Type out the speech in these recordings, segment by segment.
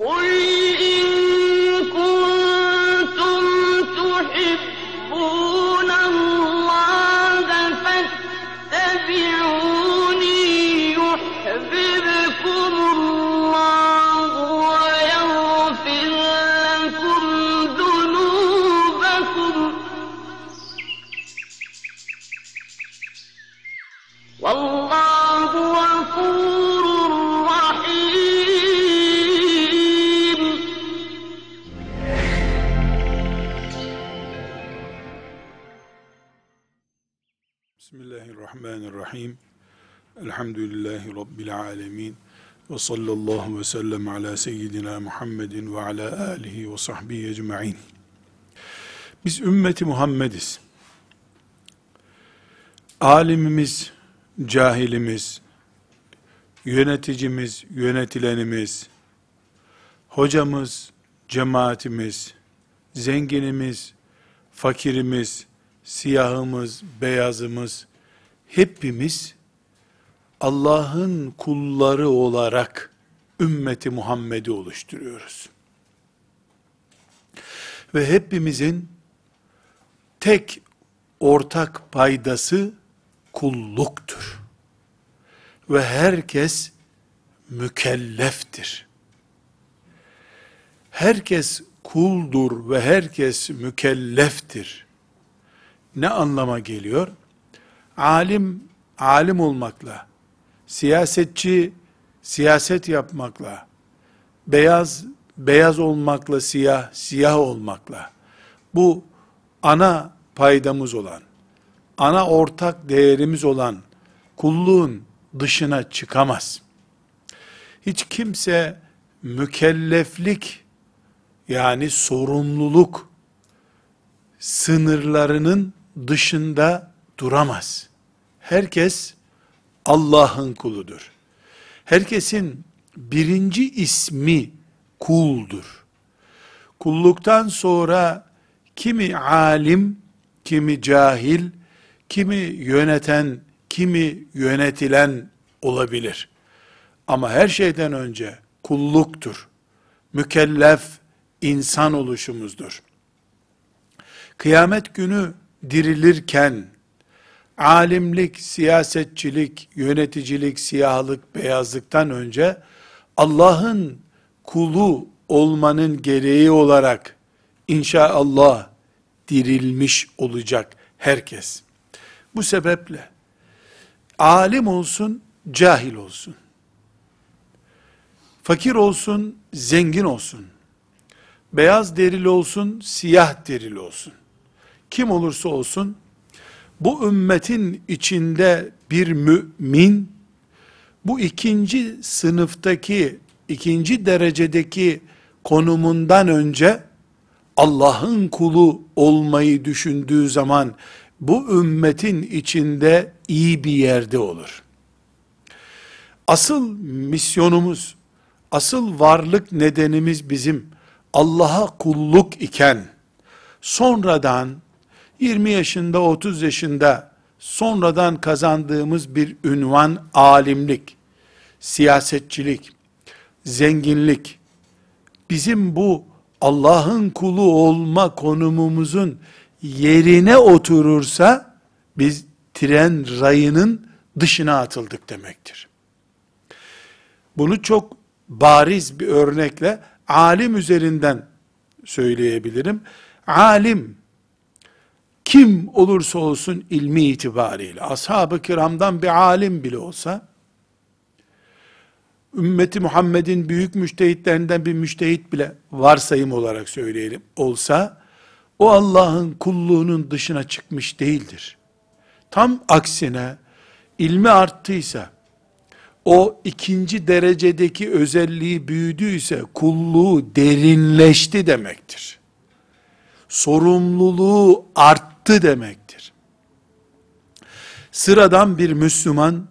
قل Ve sallallahu ve sellem ala seyyidina Muhammedin ve ala alihi ve sahbihi ecma'in. Biz ümmeti Muhammediz. Alimimiz, cahilimiz, yöneticimiz, yönetilenimiz, hocamız, cemaatimiz, zenginimiz, fakirimiz, siyahımız, beyazımız, hepimiz Allah'ın kulları olarak ümmeti Muhammed'i oluşturuyoruz. Ve hepimizin tek ortak paydası kulluktur. Ve herkes mükelleftir. Herkes kuldur ve herkes mükelleftir. Ne anlama geliyor? Alim, alim olmakla, siyasetçi, siyaset yapmakla, beyaz, beyaz olmakla, siyah, siyah olmakla, bu ana paydamız olan, ana ortak değerimiz olan kulluğun dışına çıkamaz. Hiç kimse mükelleflik yani sorumluluk sınırlarının dışında duramaz. Herkes Allah'ın kuludur. Herkesin birinci ismi kuldur. Kulluktan sonra kimi alim, kimi cahil, kimi yöneten, kimi yönetilen olabilir. Ama her şeyden önce kulluktur. Mükellef insan oluşumuzdur. Kıyamet günü dirilirken alimlik, siyasetçilik, yöneticilik, siyahlık, beyazlıktan önce Allah'ın kulu olmanın gereği olarak inşallah dirilmiş olacak herkes. Bu sebeple alim olsun, cahil olsun. Fakir olsun, zengin olsun. Beyaz derili olsun, siyah derili olsun. Kim olursa olsun bu ümmetin içinde bir mümin bu ikinci sınıftaki ikinci derecedeki konumundan önce Allah'ın kulu olmayı düşündüğü zaman bu ümmetin içinde iyi bir yerde olur. Asıl misyonumuz, asıl varlık nedenimiz bizim Allah'a kulluk iken sonradan 20 yaşında 30 yaşında sonradan kazandığımız bir ünvan alimlik, siyasetçilik, zenginlik bizim bu Allah'ın kulu olma konumumuzun yerine oturursa biz tren rayının dışına atıldık demektir. Bunu çok bariz bir örnekle alim üzerinden söyleyebilirim. Alim kim olursa olsun ilmi itibariyle ashab-ı kiramdan bir alim bile olsa ümmeti Muhammed'in büyük müştehitlerinden bir müştehit bile varsayım olarak söyleyelim olsa o Allah'ın kulluğunun dışına çıkmış değildir. Tam aksine ilmi arttıysa o ikinci derecedeki özelliği büyüdüyse kulluğu derinleşti demektir. Sorumluluğu arttı demektir. Sıradan bir Müslüman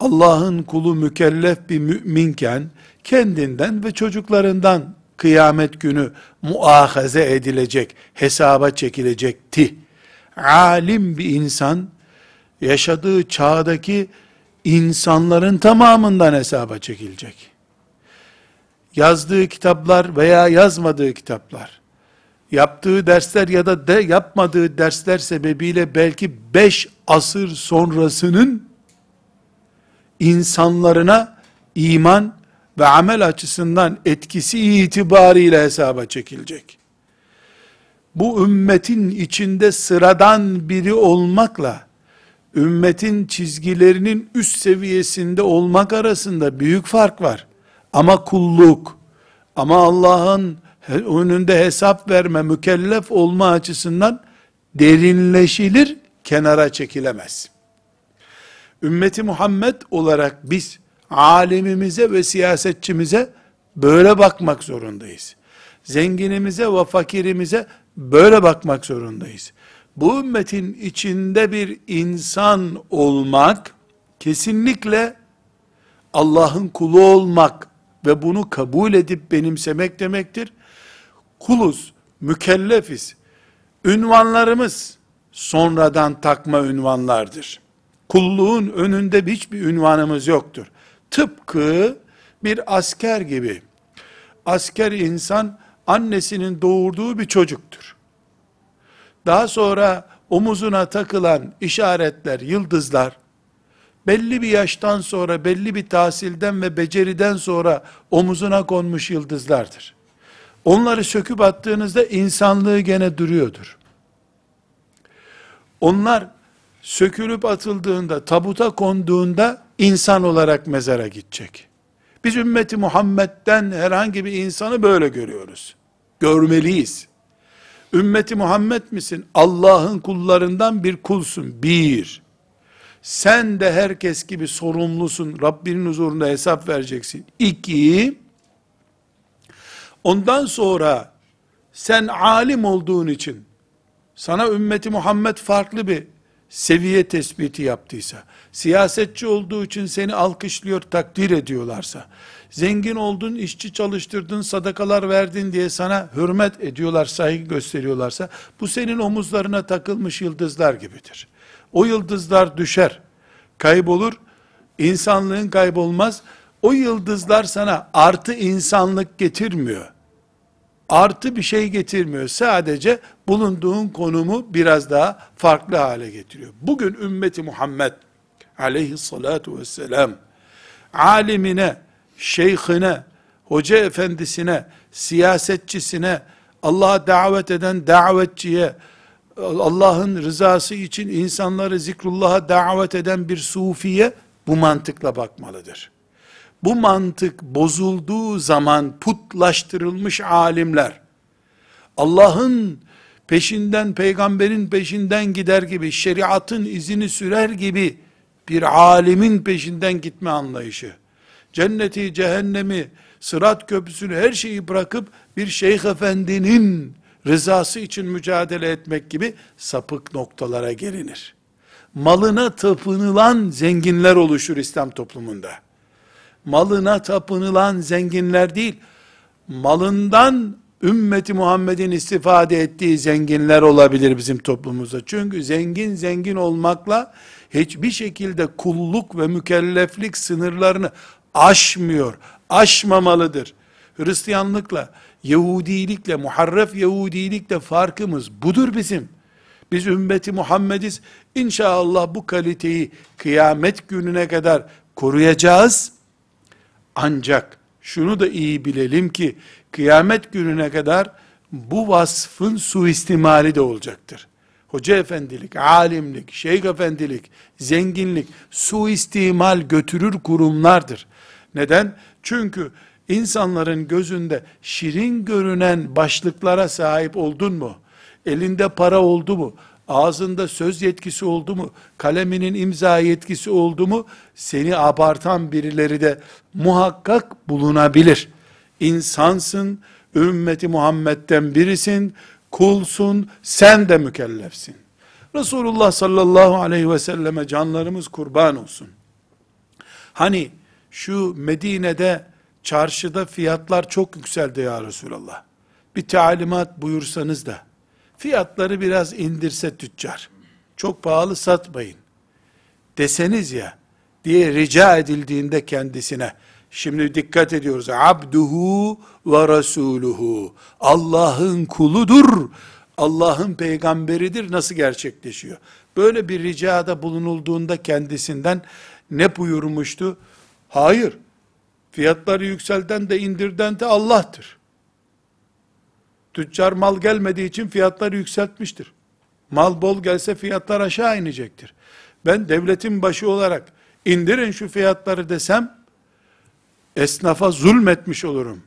Allah'ın kulu mükellef bir müminken kendinden ve çocuklarından kıyamet günü muahaze edilecek, hesaba çekilecekti. Alim bir insan yaşadığı çağdaki insanların tamamından hesaba çekilecek. yazdığı kitaplar veya yazmadığı kitaplar, yaptığı dersler ya da de yapmadığı dersler sebebiyle belki beş asır sonrasının insanlarına iman ve amel açısından etkisi itibariyle hesaba çekilecek. Bu ümmetin içinde sıradan biri olmakla ümmetin çizgilerinin üst seviyesinde olmak arasında büyük fark var. Ama kulluk, ama Allah'ın önünde hesap verme, mükellef olma açısından derinleşilir, kenara çekilemez. Ümmeti Muhammed olarak biz alimimize ve siyasetçimize böyle bakmak zorundayız. Zenginimize ve fakirimize böyle bakmak zorundayız. Bu ümmetin içinde bir insan olmak kesinlikle Allah'ın kulu olmak ve bunu kabul edip benimsemek demektir. Kuluz, mükellefiz. Ünvanlarımız sonradan takma ünvanlardır. Kulluğun önünde hiçbir ünvanımız yoktur. Tıpkı bir asker gibi. Asker insan annesinin doğurduğu bir çocuktur. Daha sonra omuzuna takılan işaretler, yıldızlar, belli bir yaştan sonra, belli bir tahsilden ve beceriden sonra omuzuna konmuş yıldızlardır. Onları söküp attığınızda insanlığı gene duruyordur. Onlar sökülüp atıldığında, tabuta konduğunda insan olarak mezara gidecek. Biz ümmeti Muhammed'den herhangi bir insanı böyle görüyoruz. Görmeliyiz. Ümmeti Muhammed misin? Allah'ın kullarından bir kulsun. Bir. Sen de herkes gibi sorumlusun. Rabbinin huzurunda hesap vereceksin. İki. Ondan sonra sen alim olduğun için sana ümmeti Muhammed farklı bir seviye tespiti yaptıysa, siyasetçi olduğu için seni alkışlıyor, takdir ediyorlarsa, zengin oldun, işçi çalıştırdın, sadakalar verdin diye sana hürmet ediyorlar, saygı gösteriyorlarsa, bu senin omuzlarına takılmış yıldızlar gibidir. O yıldızlar düşer, kaybolur, insanlığın kaybolmaz, o yıldızlar sana artı insanlık getirmiyor. Artı bir şey getirmiyor. Sadece bulunduğun konumu biraz daha farklı hale getiriyor. Bugün ümmeti Muhammed aleyhissalatu vesselam alimine, şeyhine, hoca efendisine, siyasetçisine, Allah'a davet eden davetçiye, Allah'ın rızası için insanları zikrullah'a davet eden bir sufiye bu mantıkla bakmalıdır. Bu mantık bozulduğu zaman putlaştırılmış alimler, Allah'ın peşinden, peygamberin peşinden gider gibi, şeriatın izini sürer gibi bir alimin peşinden gitme anlayışı, cenneti, cehennemi, sırat köprüsünü, her şeyi bırakıp bir şeyh efendinin rızası için mücadele etmek gibi sapık noktalara gelinir. Malına tapınılan zenginler oluşur İslam toplumunda. Malına tapınılan zenginler değil, malından ümmeti Muhammed'in istifade ettiği zenginler olabilir bizim toplumumuzda. Çünkü zengin zengin olmakla hiçbir şekilde kulluk ve mükelleflik sınırlarını aşmıyor, aşmamalıdır. Hristiyanlıkla, Yahudilikle, muharref Yahudilikle farkımız budur bizim. Biz ümmeti Muhammediz. İnşallah bu kaliteyi kıyamet gününe kadar koruyacağız. Ancak şunu da iyi bilelim ki kıyamet gününe kadar bu vasfın suistimali de olacaktır. Hoca efendilik, alimlik, şeyh efendilik, zenginlik suistimal götürür kurumlardır. Neden? Çünkü insanların gözünde şirin görünen başlıklara sahip oldun mu? Elinde para oldu mu? Ağzında söz yetkisi oldu mu? Kaleminin imza yetkisi oldu mu? Seni abartan birileri de muhakkak bulunabilir. İnsansın, ümmeti Muhammed'den birisin, kulsun, sen de mükellefsin. Resulullah sallallahu aleyhi ve selleme canlarımız kurban olsun. Hani şu Medine'de çarşıda fiyatlar çok yükseldi ya Resulallah. Bir talimat buyursanız da fiyatları biraz indirse tüccar. Çok pahalı satmayın. Deseniz ya diye rica edildiğinde kendisine Şimdi dikkat ediyoruz. Abduhu ve rasuluhu. Allah'ın kuludur. Allah'ın peygamberidir. Nasıl gerçekleşiyor? Böyle bir ricada bulunulduğunda kendisinden ne buyurmuştu? Hayır. Fiyatları yükselten de indirden de Allah'tır. Tüccar mal gelmediği için fiyatları yükseltmiştir. Mal bol gelse fiyatlar aşağı inecektir. Ben devletin başı olarak indirin şu fiyatları desem esnafa zulmetmiş olurum.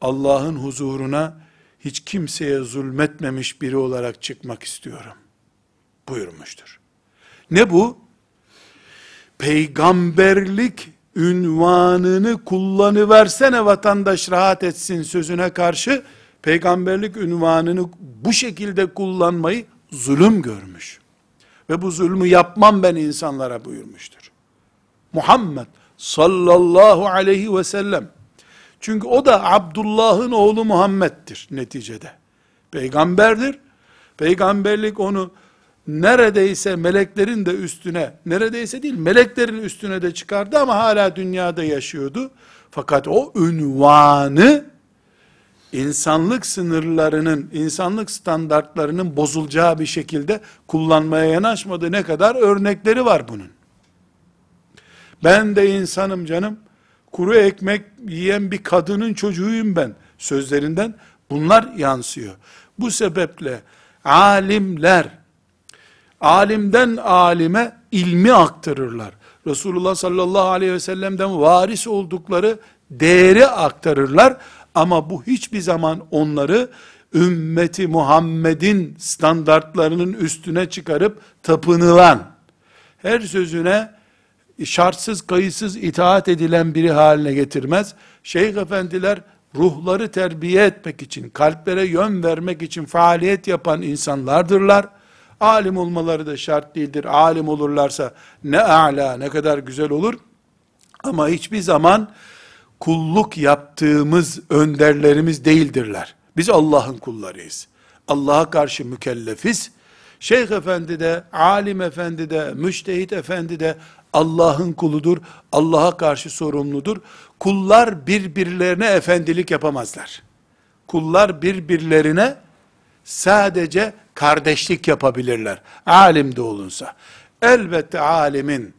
Allah'ın huzuruna hiç kimseye zulmetmemiş biri olarak çıkmak istiyorum. Buyurmuştur. Ne bu? Peygamberlik ünvanını kullanıversene vatandaş rahat etsin sözüne karşı peygamberlik ünvanını bu şekilde kullanmayı zulüm görmüş. Ve bu zulmü yapmam ben insanlara buyurmuştur. Muhammed sallallahu aleyhi ve sellem. Çünkü o da Abdullah'ın oğlu Muhammed'dir neticede. Peygamberdir. Peygamberlik onu neredeyse meleklerin de üstüne, neredeyse değil meleklerin üstüne de çıkardı ama hala dünyada yaşıyordu. Fakat o ünvanı insanlık sınırlarının, insanlık standartlarının bozulacağı bir şekilde kullanmaya yanaşmadı. Ne kadar örnekleri var bunun. Ben de insanım canım. Kuru ekmek yiyen bir kadının çocuğuyum ben. Sözlerinden bunlar yansıyor. Bu sebeple alimler alimden alime ilmi aktarırlar. Resulullah sallallahu aleyhi ve sellem'den varis oldukları değeri aktarırlar. Ama bu hiçbir zaman onları ümmeti Muhammed'in standartlarının üstüne çıkarıp tapınılan, her sözüne şartsız kayıtsız itaat edilen biri haline getirmez. Şeyh efendiler ruhları terbiye etmek için, kalplere yön vermek için faaliyet yapan insanlardırlar. Alim olmaları da şart değildir. Alim olurlarsa ne a'la ne kadar güzel olur. Ama hiçbir zaman kulluk yaptığımız önderlerimiz değildirler. Biz Allah'ın kullarıyız. Allah'a karşı mükellefiz. Şeyh efendi de, alim efendi de, müştehit efendi de Allah'ın kuludur. Allah'a karşı sorumludur. Kullar birbirlerine efendilik yapamazlar. Kullar birbirlerine sadece kardeşlik yapabilirler. Alim de olunsa. Elbette alimin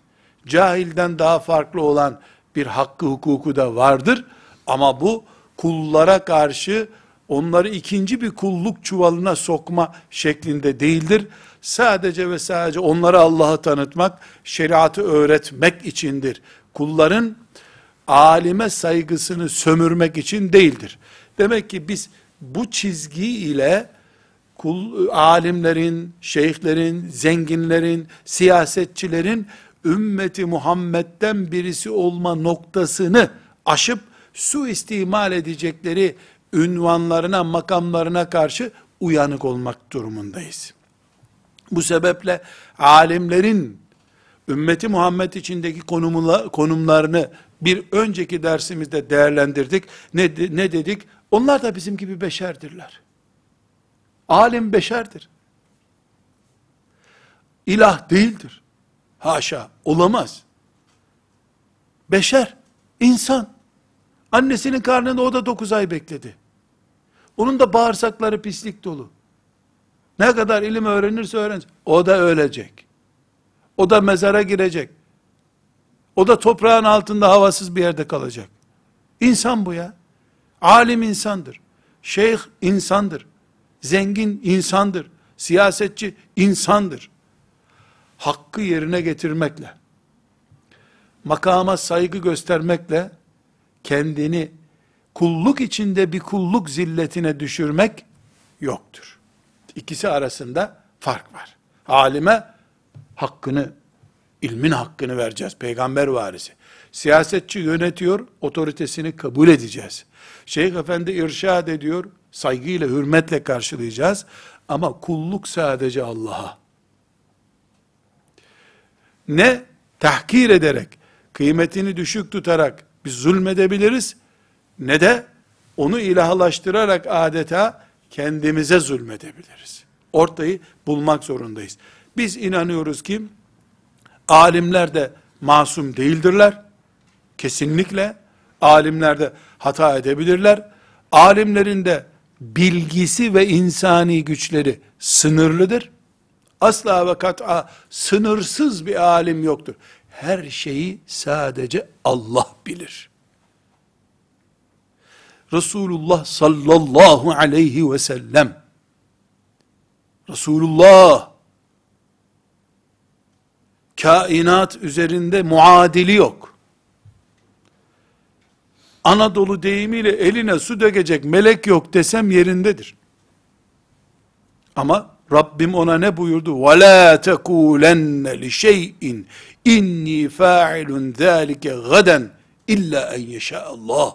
cahilden daha farklı olan bir hakkı hukuku da vardır. Ama bu kullara karşı onları ikinci bir kulluk çuvalına sokma şeklinde değildir. Sadece ve sadece onlara Allah'ı tanıtmak, şeriatı öğretmek içindir. Kulların alime saygısını sömürmek için değildir. Demek ki biz bu çizgi ile kul, alimlerin, şeyhlerin, zenginlerin, siyasetçilerin ümmeti Muhammed'den birisi olma noktasını aşıp suistimal edecekleri ünvanlarına, makamlarına karşı uyanık olmak durumundayız. Bu sebeple alimlerin ümmeti Muhammed içindeki konumla, konumlarını bir önceki dersimizde değerlendirdik. Ne, ne dedik? Onlar da bizim gibi beşerdirler. Alim beşerdir. İlah değildir. Haşa, olamaz. Beşer, insan. Annesinin karnında o da dokuz ay bekledi. Onun da bağırsakları pislik dolu. Ne kadar ilim öğrenirse öğrensin. O da ölecek. O da mezara girecek. O da toprağın altında havasız bir yerde kalacak. İnsan bu ya. Alim insandır. Şeyh insandır. Zengin insandır. Siyasetçi insandır. Hakkı yerine getirmekle, makama saygı göstermekle, kendini kulluk içinde bir kulluk zilletine düşürmek yoktur. İkisi arasında fark var. Alime hakkını, ilmin hakkını vereceğiz. Peygamber varisi. Siyasetçi yönetiyor, otoritesini kabul edeceğiz. Şeyh efendi irşad ediyor, saygıyla, hürmetle karşılayacağız. Ama kulluk sadece Allah'a. Ne tahkir ederek, kıymetini düşük tutarak biz zulmedebiliriz, ne de onu ilahlaştırarak adeta kendimize zulmedebiliriz. Ortayı bulmak zorundayız. Biz inanıyoruz ki alimler de masum değildirler. Kesinlikle Alimler de hata edebilirler. Alimlerin de bilgisi ve insani güçleri sınırlıdır. Asla ve kat'a sınırsız bir alim yoktur. Her şeyi sadece Allah bilir. Resulullah sallallahu aleyhi ve sellem Resulullah kainat üzerinde muadili yok. Anadolu deyimiyle eline su dökecek melek yok desem yerindedir. Ama Rabbim ona ne buyurdu? وَلَا تَكُولَنَّ لِشَيْءٍ اِنِّي فَاعِلٌ ذَٰلِكَ غَدًا اِلَّا اَنْ يَشَاءَ اللّٰهِ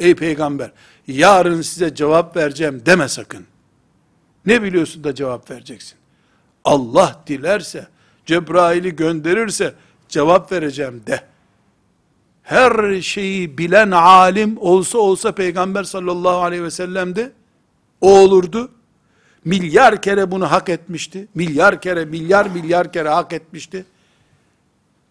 Ey peygamber, yarın size cevap vereceğim deme sakın. Ne biliyorsun da cevap vereceksin? Allah dilerse, Cebrail'i gönderirse cevap vereceğim de. Her şeyi bilen alim olsa olsa Peygamber sallallahu aleyhi ve sellem de o olurdu. Milyar kere bunu hak etmişti. Milyar kere, milyar milyar kere hak etmişti.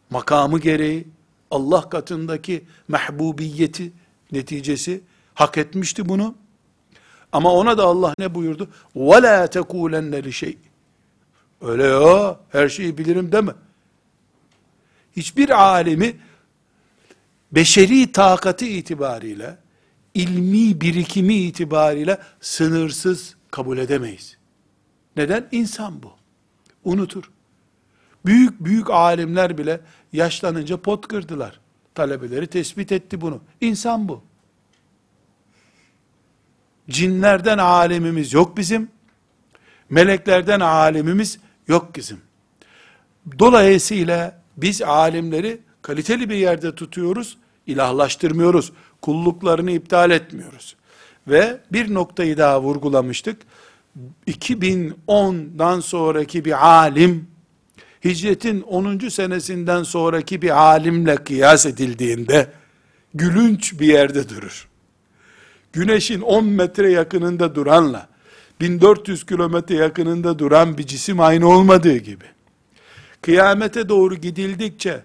Makamı gereği Allah katındaki mahbubiyeti neticesi hak etmişti bunu. Ama ona da Allah ne buyurdu? وَلَا تَكُولَنَّ لِشَيْءٍ Öyle ya, her şeyi bilirim deme. Hiçbir alimi beşeri takati itibariyle, ilmi birikimi itibariyle sınırsız kabul edemeyiz. Neden? İnsan bu. Unutur. Büyük büyük alimler bile yaşlanınca pot kırdılar. Talebeleri tespit etti bunu. İnsan bu. Cinlerden alemimiz yok bizim. Meleklerden alemimiz yok bizim. Dolayısıyla biz alimleri kaliteli bir yerde tutuyoruz, ilahlaştırmıyoruz, kulluklarını iptal etmiyoruz. Ve bir noktayı daha vurgulamıştık. 2010'dan sonraki bir alim, hicretin 10. senesinden sonraki bir alimle kıyas edildiğinde, gülünç bir yerde durur. Güneşin 10 metre yakınında duranla, 1400 kilometre yakınında duran bir cisim aynı olmadığı gibi, kıyamete doğru gidildikçe,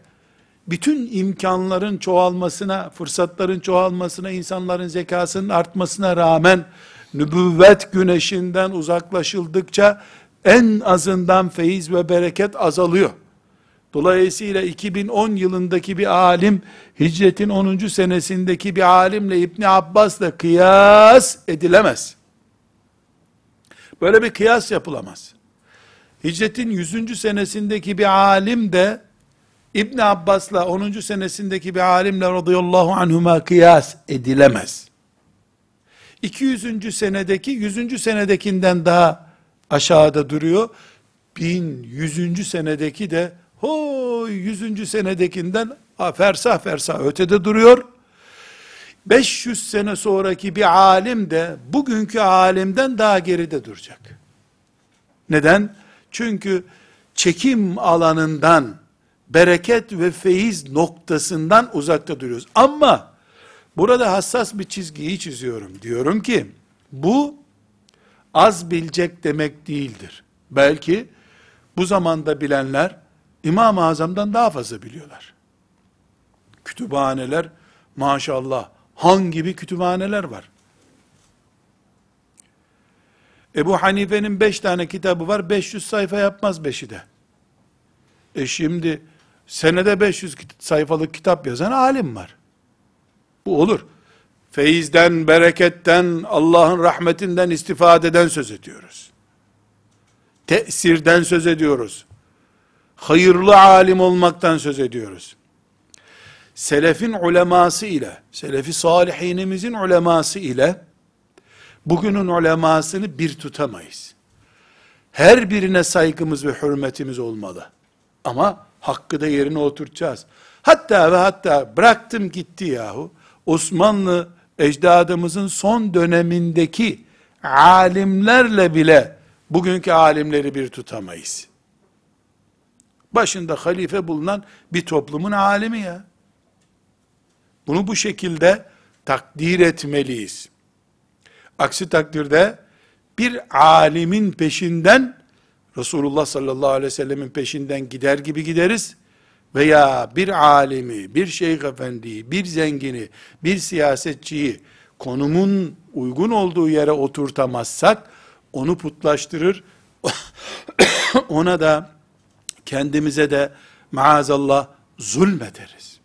bütün imkanların çoğalmasına, fırsatların çoğalmasına, insanların zekasının artmasına rağmen, nübüvvet güneşinden uzaklaşıldıkça, en azından feyiz ve bereket azalıyor. Dolayısıyla 2010 yılındaki bir alim, hicretin 10. senesindeki bir alimle İbni Abbas'la kıyas edilemez. Böyle bir kıyas yapılamaz. Hicretin 100. senesindeki bir alim de İbn Abbas'la 10. senesindeki bir alimle radıyallahu anhuma kıyas edilemez. 200. senedeki 100. senedekinden daha aşağıda duruyor. 1100. senedeki de ho 100. senedekinden fersah fersah ötede duruyor. 500 sene sonraki bir alim de bugünkü alimden daha geride duracak. Neden? Çünkü çekim alanından, bereket ve feyiz noktasından uzakta duruyoruz. Ama burada hassas bir çizgiyi çiziyorum. Diyorum ki bu az bilecek demek değildir. Belki bu zamanda bilenler İmam-ı Azam'dan daha fazla biliyorlar. Kütüphaneler maşallah han gibi kütüphaneler var. Ebu Hanife'nin beş tane kitabı var, 500 sayfa yapmaz beşi de. E şimdi senede 500 sayfalık kitap yazan alim var. Bu olur. Feyizden, bereketten, Allah'ın rahmetinden istifadeden söz ediyoruz. Tesirden söz ediyoruz. Hayırlı alim olmaktan söz ediyoruz. Selefin uleması ile, selefi salihinimizin uleması ile, bugünün ulemasını bir tutamayız. Her birine saygımız ve hürmetimiz olmalı. Ama hakkı da yerine oturtacağız. Hatta ve hatta bıraktım gitti yahu. Osmanlı ecdadımızın son dönemindeki alimlerle bile bugünkü alimleri bir tutamayız. Başında halife bulunan bir toplumun alimi ya. Bunu bu şekilde takdir etmeliyiz. Aksi takdirde bir alimin peşinden Resulullah sallallahu aleyhi ve sellemin peşinden gider gibi gideriz. veya bir alimi, bir şeyh efendiyi, bir zengini, bir siyasetçiyi konumun uygun olduğu yere oturtamazsak onu putlaştırır. Ona da kendimize de maazallah zulmederiz.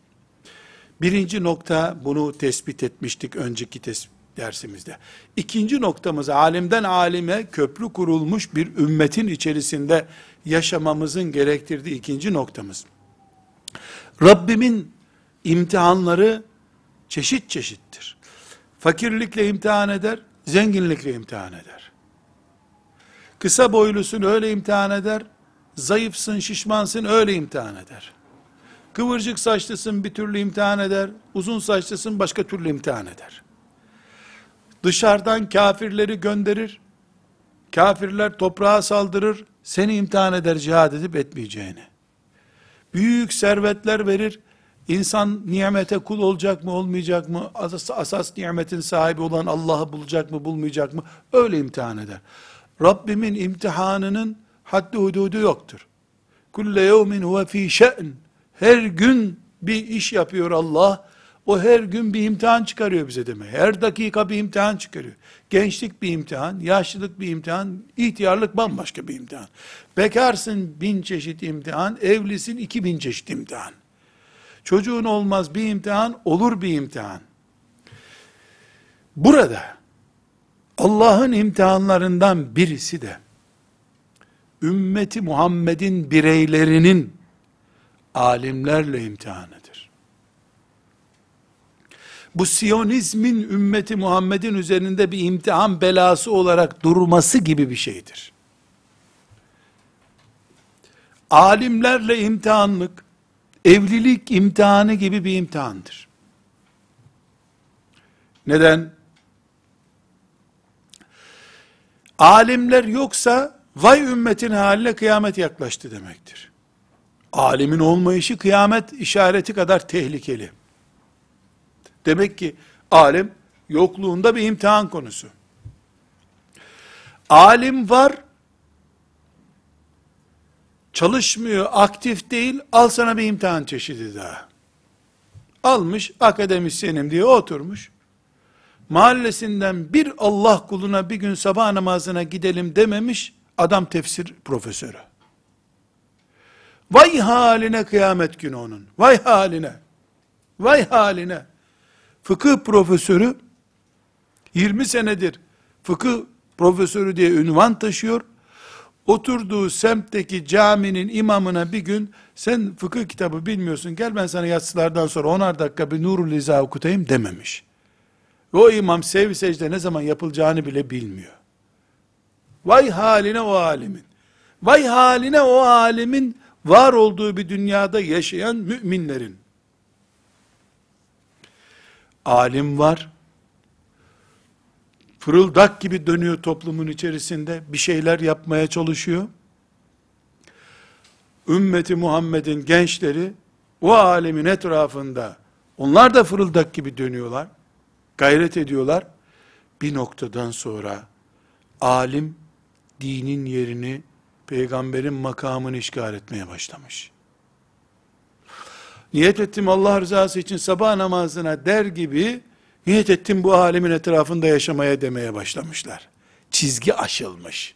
Birinci nokta bunu tespit etmiştik önceki tespit dersimizde. İkinci noktamız alimden alime köprü kurulmuş bir ümmetin içerisinde yaşamamızın gerektirdiği ikinci noktamız. Rabbimin imtihanları çeşit çeşittir. Fakirlikle imtihan eder, zenginlikle imtihan eder. Kısa boylusun öyle imtihan eder, zayıfsın, şişmansın öyle imtihan eder. Kıvırcık saçlısın bir türlü imtihan eder, uzun saçlısın başka türlü imtihan eder. Dışarıdan kafirleri gönderir, kafirler toprağa saldırır, seni imtihan eder cihad edip etmeyeceğini. Büyük servetler verir, insan nimete kul olacak mı olmayacak mı, asas, asas nimetin sahibi olan Allah'ı bulacak mı bulmayacak mı, öyle imtihan eder. Rabbimin imtihanının haddi hududu yoktur. Kulle yevmin huve fi şe'n. Her gün bir iş yapıyor Allah. O her gün bir imtihan çıkarıyor bize demek. Her dakika bir imtihan çıkarıyor. Gençlik bir imtihan, yaşlılık bir imtihan, ihtiyarlık bambaşka bir imtihan. Bekarsın bin çeşit imtihan, evlisin iki bin çeşit imtihan. Çocuğun olmaz bir imtihan, olur bir imtihan. Burada Allah'ın imtihanlarından birisi de ümmeti Muhammed'in bireylerinin alimlerle imtihanıdır. Bu Siyonizmin ümmeti Muhammed'in üzerinde bir imtihan belası olarak durması gibi bir şeydir. Alimlerle imtihanlık, evlilik imtihanı gibi bir imtihandır. Neden? Alimler yoksa vay ümmetin haline kıyamet yaklaştı demektir. Alimin olmayışı kıyamet işareti kadar tehlikeli. Demek ki alim yokluğunda bir imtihan konusu. Alim var, çalışmıyor, aktif değil, al sana bir imtihan çeşidi daha. Almış, akademisyenim diye oturmuş, mahallesinden bir Allah kuluna bir gün sabah namazına gidelim dememiş, adam tefsir profesörü. Vay haline kıyamet günü onun. Vay haline. Vay haline. Fıkıh profesörü 20 senedir fıkıh profesörü diye ünvan taşıyor. Oturduğu semtteki caminin imamına bir gün sen fıkıh kitabı bilmiyorsun gel ben sana yatsılardan sonra onar dakika bir Nurul İza okutayım dememiş. Ve o imam sev secde ne zaman yapılacağını bile bilmiyor. Vay haline o alimin. Vay haline o alimin var olduğu bir dünyada yaşayan müminlerin. Alim var. Fırıldak gibi dönüyor toplumun içerisinde. Bir şeyler yapmaya çalışıyor. Ümmeti Muhammed'in gençleri o alemin etrafında onlar da fırıldak gibi dönüyorlar. Gayret ediyorlar. Bir noktadan sonra alim dinin yerini peygamberin makamını işgal etmeye başlamış. Niyet ettim Allah rızası için sabah namazına der gibi, niyet ettim bu alemin etrafında yaşamaya demeye başlamışlar. Çizgi aşılmış.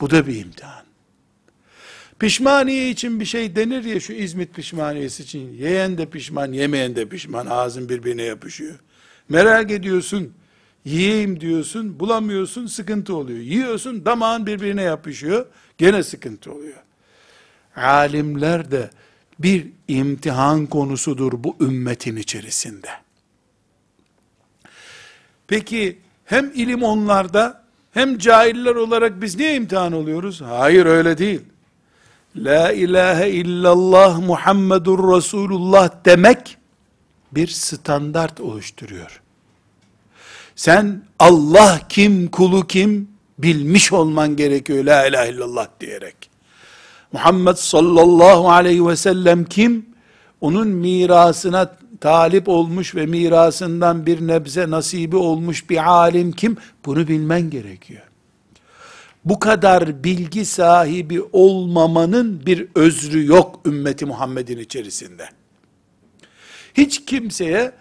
Bu da bir imtihan. Pişmaniye için bir şey denir ya şu İzmit pişmaniyesi için. Yeyen de pişman, yemeyen de pişman. Ağzın birbirine yapışıyor. Merak ediyorsun, yiyeyim diyorsun, bulamıyorsun, sıkıntı oluyor. Yiyorsun, damağın birbirine yapışıyor, gene sıkıntı oluyor. Alimler de bir imtihan konusudur bu ümmetin içerisinde. Peki hem ilim onlarda hem cahiller olarak biz niye imtihan oluyoruz? Hayır öyle değil. La ilahe illallah Muhammedur Resulullah demek bir standart oluşturuyor. Sen Allah kim, kulu kim bilmiş olman gerekiyor la ilahe illallah diyerek. Muhammed sallallahu aleyhi ve sellem kim? Onun mirasına talip olmuş ve mirasından bir nebze nasibi olmuş bir alim kim? Bunu bilmen gerekiyor. bu kadar bilgi sahibi olmamanın bir özrü yok ümmeti Muhammed'in içerisinde. Hiç kimseye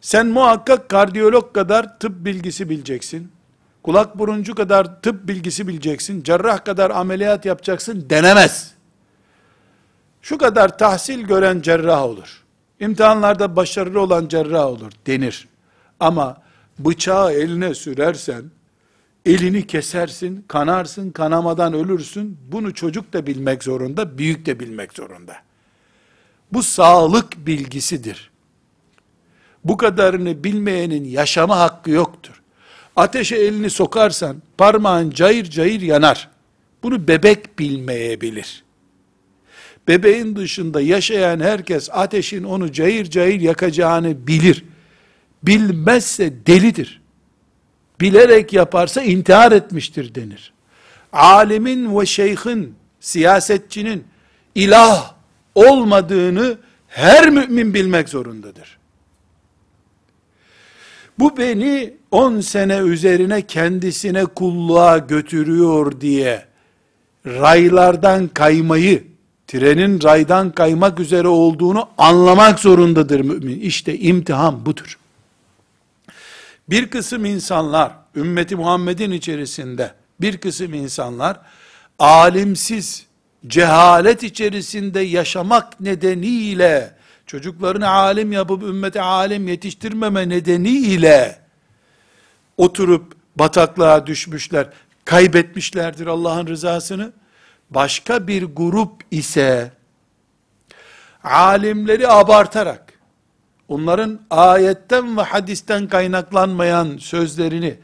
sen muhakkak kardiyolog kadar tıp bilgisi bileceksin. Kulak buruncu kadar tıp bilgisi bileceksin. Cerrah kadar ameliyat yapacaksın denemez. Şu kadar tahsil gören cerrah olur. İmtihanlarda başarılı olan cerrah olur denir. Ama bıçağı eline sürersen, elini kesersin, kanarsın, kanamadan ölürsün. Bunu çocuk da bilmek zorunda, büyük de bilmek zorunda. Bu sağlık bilgisidir. Bu kadarını bilmeyenin yaşama hakkı yoktur. Ateşe elini sokarsan parmağın cayır cayır yanar. Bunu bebek bilmeyebilir. Bebeğin dışında yaşayan herkes ateşin onu cayır cayır yakacağını bilir. Bilmezse delidir. Bilerek yaparsa intihar etmiştir denir. Alimin ve şeyhin, siyasetçinin ilah olmadığını her mümin bilmek zorundadır. Bu beni 10 sene üzerine kendisine kulluğa götürüyor diye raylardan kaymayı, trenin raydan kaymak üzere olduğunu anlamak zorundadır mümin. İşte imtihan budur. Bir kısım insanlar, ümmeti Muhammed'in içerisinde bir kısım insanlar alimsiz, cehalet içerisinde yaşamak nedeniyle çocuklarını alim yapıp ümmete alim yetiştirmeme nedeniyle oturup bataklığa düşmüşler, kaybetmişlerdir Allah'ın rızasını. Başka bir grup ise alimleri abartarak onların ayetten ve hadisten kaynaklanmayan sözlerini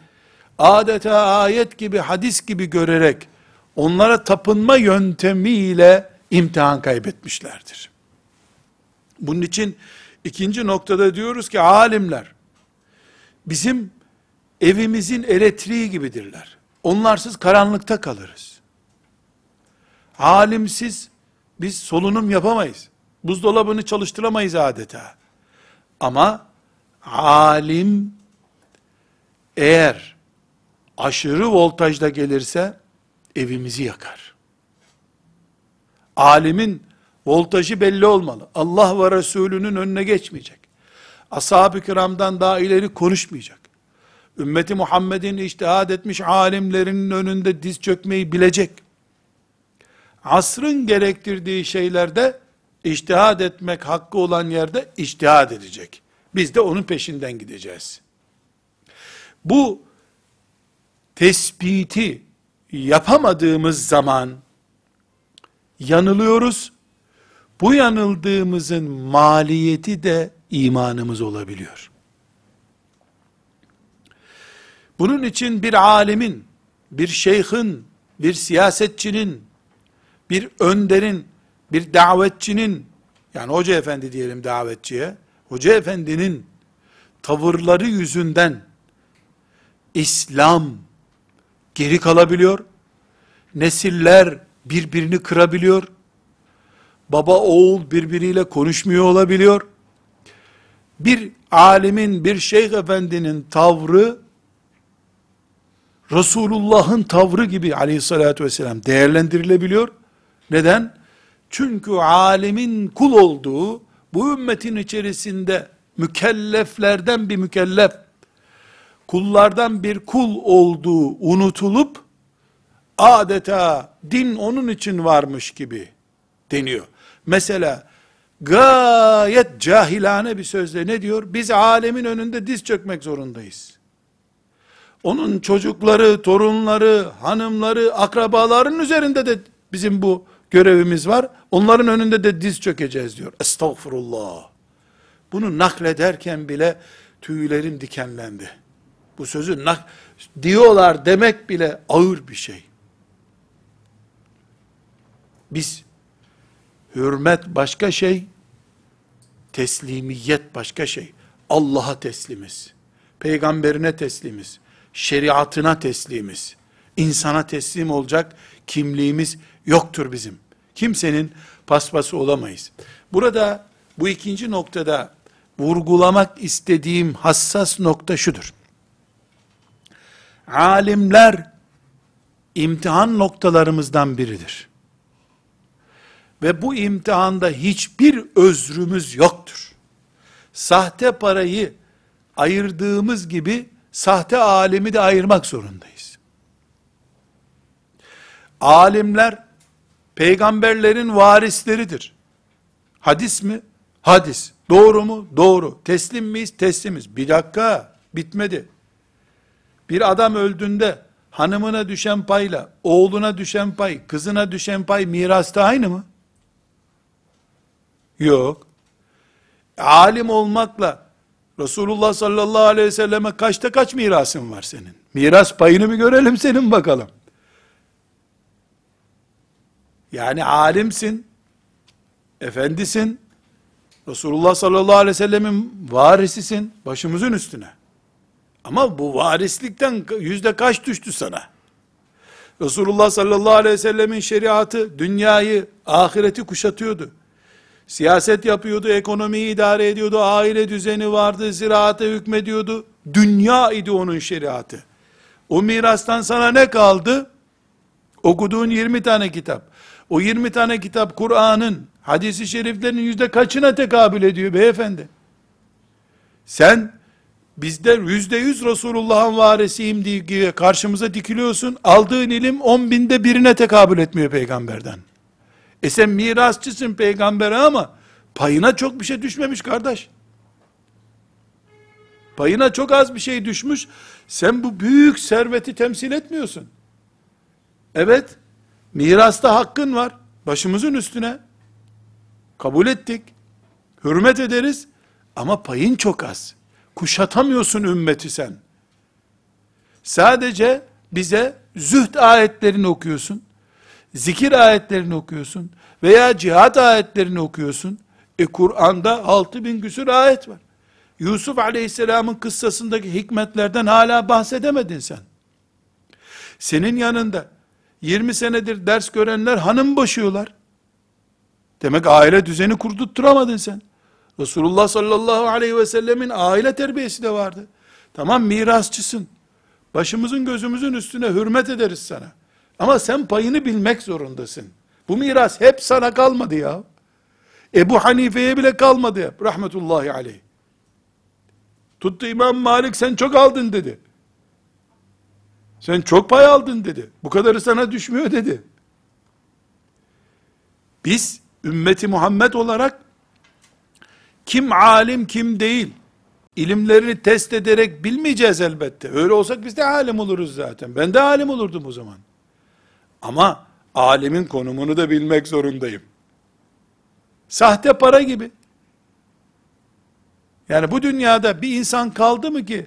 adeta ayet gibi hadis gibi görerek onlara tapınma yöntemiyle imtihan kaybetmişlerdir. Bunun için ikinci noktada diyoruz ki alimler bizim evimizin elektriği gibidirler. Onlarsız karanlıkta kalırız. Alimsiz biz solunum yapamayız. Buzdolabını çalıştıramayız adeta. Ama alim eğer aşırı voltajda gelirse evimizi yakar. Alimin voltajı belli olmalı. Allah ve Resulünün önüne geçmeyecek. Ashab-ı kiramdan daha ileri konuşmayacak. Ümmeti Muhammed'in iştihad etmiş alimlerinin önünde diz çökmeyi bilecek. Asrın gerektirdiği şeylerde iştihad etmek hakkı olan yerde iştihad edecek. Biz de onun peşinden gideceğiz. Bu tespiti yapamadığımız zaman yanılıyoruz. Bu yanıldığımızın maliyeti de imanımız olabiliyor. Bunun için bir alimin, bir şeyhin, bir siyasetçinin, bir önderin, bir davetçinin, yani hoca efendi diyelim davetçiye, hoca efendinin tavırları yüzünden İslam geri kalabiliyor, nesiller birbirini kırabiliyor, baba oğul birbiriyle konuşmuyor olabiliyor, bir alimin, bir şeyh efendinin tavrı, Resulullah'ın tavrı gibi aleyhissalatü vesselam değerlendirilebiliyor. Neden? Çünkü alimin kul olduğu, bu ümmetin içerisinde mükelleflerden bir mükellef, kullardan bir kul olduğu unutulup, adeta din onun için varmış gibi deniyor. Mesela, gayet cahilane bir sözle ne diyor? Biz alemin önünde diz çökmek zorundayız. Onun çocukları, torunları, hanımları, akrabaların üzerinde de bizim bu görevimiz var. Onların önünde de diz çökeceğiz diyor. Estağfurullah. Bunu naklederken bile tüylerim dikenlendi. Bu sözü nak diyorlar demek bile ağır bir şey. Biz hürmet başka şey, teslimiyet başka şey. Allah'a teslimiz. Peygamberine teslimiz. Şeriatına teslimiz. İnsana teslim olacak kimliğimiz yoktur bizim. Kimsenin paspası olamayız. Burada bu ikinci noktada vurgulamak istediğim hassas nokta şudur. Alimler imtihan noktalarımızdan biridir. Ve bu imtihanda hiçbir özrümüz yoktur. Sahte parayı ayırdığımız gibi sahte alimi de ayırmak zorundayız. Alimler peygamberlerin varisleridir. Hadis mi? Hadis. Doğru mu? Doğru. Teslim miyiz? Teslimiz. Bir dakika, bitmedi. Bir adam öldüğünde hanımına düşen payla, oğluna düşen pay, kızına düşen pay mirasta aynı mı? Yok. Alim olmakla Resulullah sallallahu aleyhi ve selleme kaçta kaç mirasın var senin? Miras payını mı görelim senin bakalım. Yani alimsin, efendisin, Resulullah sallallahu aleyhi ve sellemin varisisin, başımızın üstüne. Ama bu varislikten yüzde kaç düştü sana? Resulullah sallallahu aleyhi ve sellemin şeriatı dünyayı, ahireti kuşatıyordu. Siyaset yapıyordu, ekonomiyi idare ediyordu, aile düzeni vardı, ziraate hükmediyordu. Dünya idi onun şeriatı. O mirastan sana ne kaldı? Okuduğun 20 tane kitap. O 20 tane kitap Kur'an'ın, hadisi şeriflerin yüzde kaçına tekabül ediyor beyefendi? Sen bizde yüzde yüz Resulullah'ın varisiyim diye karşımıza dikiliyorsun. Aldığın ilim on binde birine tekabül etmiyor peygamberden. E sen mirasçısın peygambere ama payına çok bir şey düşmemiş kardeş. Payına çok az bir şey düşmüş. Sen bu büyük serveti temsil etmiyorsun. Evet, mirasta hakkın var. Başımızın üstüne. Kabul ettik. Hürmet ederiz. Ama payın çok az. Kuşatamıyorsun ümmeti sen. Sadece bize zühd ayetlerini okuyorsun. Zikir ayetlerini okuyorsun. Veya cihat ayetlerini okuyorsun. E Kur'an'da altı bin küsur ayet var. Yusuf aleyhisselamın kıssasındaki hikmetlerden hala bahsedemedin sen. Senin yanında 20 senedir ders görenler hanım boşuyorlar. Demek aile düzeni kurdurtturamadın sen. Resulullah sallallahu aleyhi ve sellemin aile terbiyesi de vardı. Tamam mirasçısın. Başımızın gözümüzün üstüne hürmet ederiz sana. Ama sen payını bilmek zorundasın. Bu miras hep sana kalmadı ya. Ebu Hanife'ye bile kalmadı. Rahmetullahi aleyh. Tuttu İmam Malik sen çok aldın dedi. Sen çok pay aldın dedi. Bu kadarı sana düşmüyor dedi. Biz ümmeti Muhammed olarak kim alim kim değil ilimlerini test ederek bilmeyeceğiz elbette. Öyle olsak biz de alim oluruz zaten. Ben de alim olurdum o zaman. Ama alimin konumunu da bilmek zorundayım. Sahte para gibi. Yani bu dünyada bir insan kaldı mı ki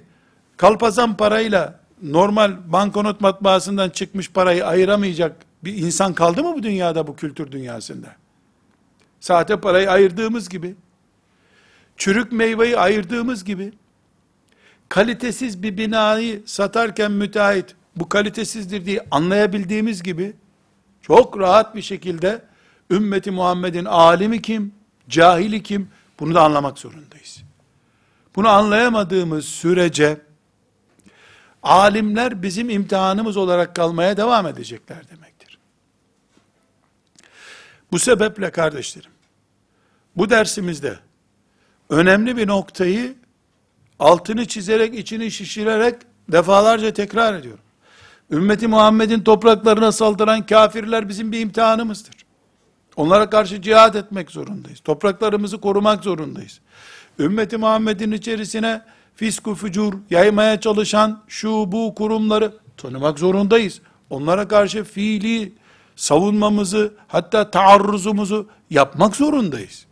kalpazan parayla normal banknot matbaasından çıkmış parayı ayıramayacak bir insan kaldı mı bu dünyada bu kültür dünyasında? Sahte parayı ayırdığımız gibi, çürük meyveyi ayırdığımız gibi, kalitesiz bir binayı satarken müteahhit, bu kalitesizdir diye anlayabildiğimiz gibi, çok rahat bir şekilde, ümmeti Muhammed'in alimi kim, cahili kim, bunu da anlamak zorundayız. Bunu anlayamadığımız sürece, alimler bizim imtihanımız olarak kalmaya devam edecekler demektir. Bu sebeple kardeşlerim, bu dersimizde önemli bir noktayı altını çizerek, içini şişirerek defalarca tekrar ediyorum. Ümmeti Muhammed'in topraklarına saldıran kafirler bizim bir imtihanımızdır. Onlara karşı cihad etmek zorundayız. Topraklarımızı korumak zorundayız. Ümmeti Muhammed'in içerisine fisku fücur yaymaya çalışan şu bu kurumları tanımak zorundayız. Onlara karşı fiili savunmamızı hatta taarruzumuzu yapmak zorundayız.